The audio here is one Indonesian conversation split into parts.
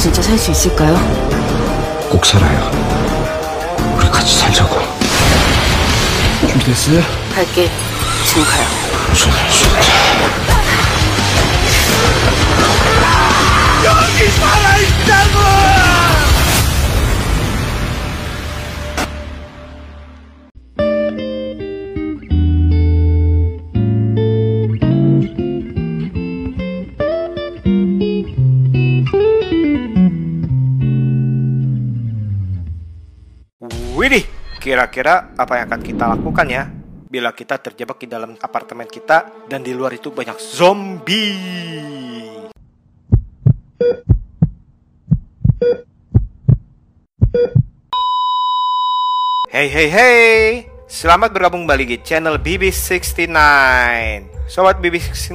진짜 살 수 있을까요? 꼭 살아요. 우리 같이 살자고. 준비됐어요? 갈게. 지금 가요. 무슨 진짜. Widih, kira-kira apa yang akan kita lakukan ya? Bila kita terjebak di dalam apartemen kita dan di luar itu banyak zombie. Hey hey hey, selamat bergabung kembali di channel BB69. Sobat BB69,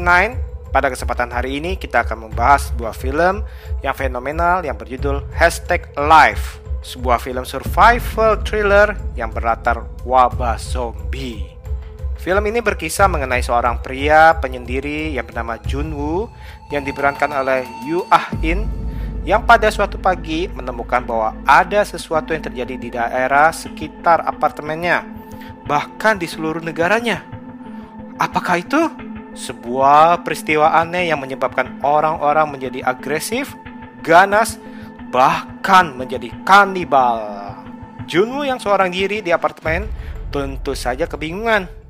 pada kesempatan hari ini kita akan membahas sebuah film yang fenomenal yang berjudul Hashtag Life. Sebuah film survival thriller yang berlatar wabah zombie. Film ini berkisah mengenai seorang pria penyendiri yang bernama Junwoo yang diperankan oleh Yu Ah In yang pada suatu pagi menemukan bahwa ada sesuatu yang terjadi di daerah sekitar apartemennya, bahkan di seluruh negaranya. Apakah itu? Sebuah peristiwa aneh yang menyebabkan orang-orang menjadi agresif, ganas, bahkan menjadi kanibal. Junwoo yang seorang diri di apartemen tentu saja kebingungan.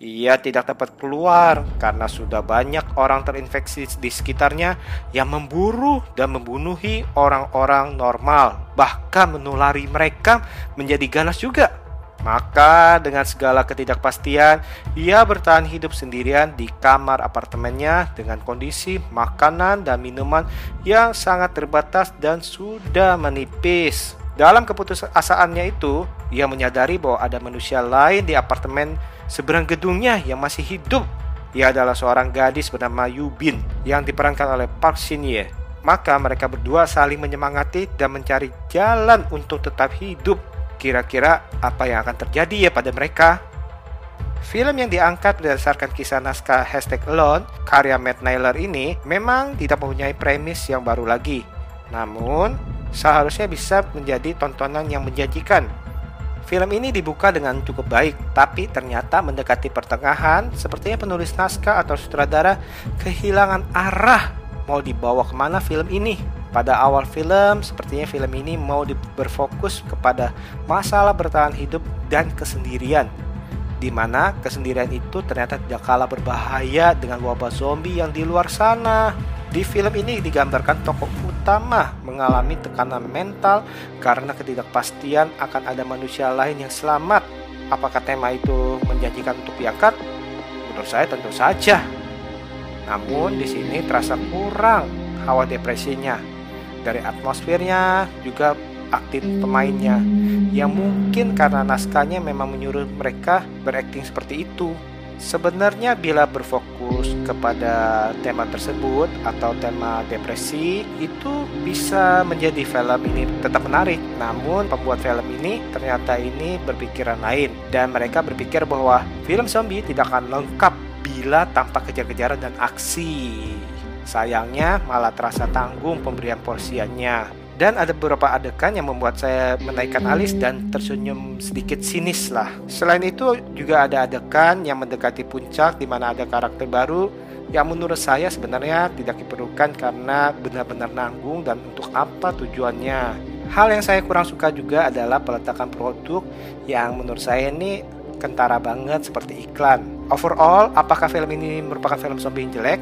Ia tidak dapat keluar karena sudah banyak orang terinfeksi di sekitarnya yang memburu dan membunuhi orang-orang normal, bahkan menulari mereka menjadi ganas juga. Maka dengan segala ketidakpastian, ia bertahan hidup sendirian di kamar apartemennya dengan kondisi makanan dan minuman yang sangat terbatas dan sudah menipis. Dalam keputusasaannya itu, ia menyadari bahwa ada manusia lain di apartemen seberang gedungnya yang masih hidup. Ia adalah seorang gadis bernama Yubin yang diperankan oleh Park Shin Ye. Maka mereka berdua saling menyemangati dan mencari jalan untuk tetap hidup. Kira-kira apa yang akan terjadi ya pada mereka? Film yang diangkat berdasarkan kisah naskah Hashtag Alone karya Matt Naylor ini memang tidak mempunyai premis yang baru lagi. Namun, seharusnya bisa menjadi tontonan yang menjanjikan. Film ini dibuka dengan cukup baik, tapi ternyata mendekati pertengahan, sepertinya penulis naskah atau sutradara kehilangan arah mau dibawa ke mana film ini. Pada awal film, sepertinya film ini mau berfokus kepada masalah bertahan hidup dan kesendirian, di mana kesendirian itu ternyata tidak kalah berbahaya dengan wabah zombie yang di luar sana. Di film ini digambarkan tokoh utama mengalami tekanan mental karena ketidakpastian akan ada manusia lain yang selamat. Apakah tema itu menjanjikan untuk diangkat? Menurut saya tentu saja. Namun di sini terasa kurang hawa depresinya. Dari atmosfernya juga aktif pemainnya yang mungkin karena naskahnya memang menyuruh mereka berakting seperti itu. Sebenarnya bila berfokus kepada tema tersebut atau tema depresi itu bisa menjadi film ini tetap menarik. Namun pembuat film ini ternyata ini berpikiran lain dan mereka berpikir bahwa film zombie tidak akan lengkap bila tanpa kejar-kejaran dan aksi. Sayangnya malah terasa tanggung pemberian porsiannya. Dan ada beberapa adegan yang membuat saya menaikkan alis dan tersenyum sedikit sinis lah. Selain itu juga ada adegan yang mendekati puncak di mana ada karakter baru yang menurut saya sebenarnya tidak diperlukan karena benar-benar nanggung dan untuk apa tujuannya. Hal yang saya kurang suka juga adalah peletakan produk yang menurut saya ini kentara banget seperti iklan. Overall, apakah film ini merupakan film zombie yang jelek?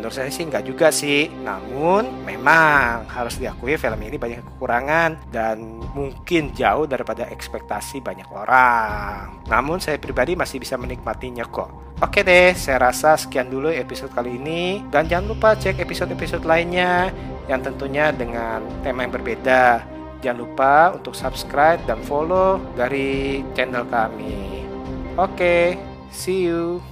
Menurut saya sih nggak juga sih. Namun memang harus diakui film ini banyak kekurangan dan mungkin jauh daripada ekspektasi banyak orang. Namun saya pribadi masih bisa menikmatinya kok. Oke deh, saya rasa sekian dulu episode kali ini dan jangan lupa cek episode-episode lainnya yang tentunya dengan tema yang berbeda. Jangan lupa untuk subscribe dan follow dari channel kami. Oke, see you.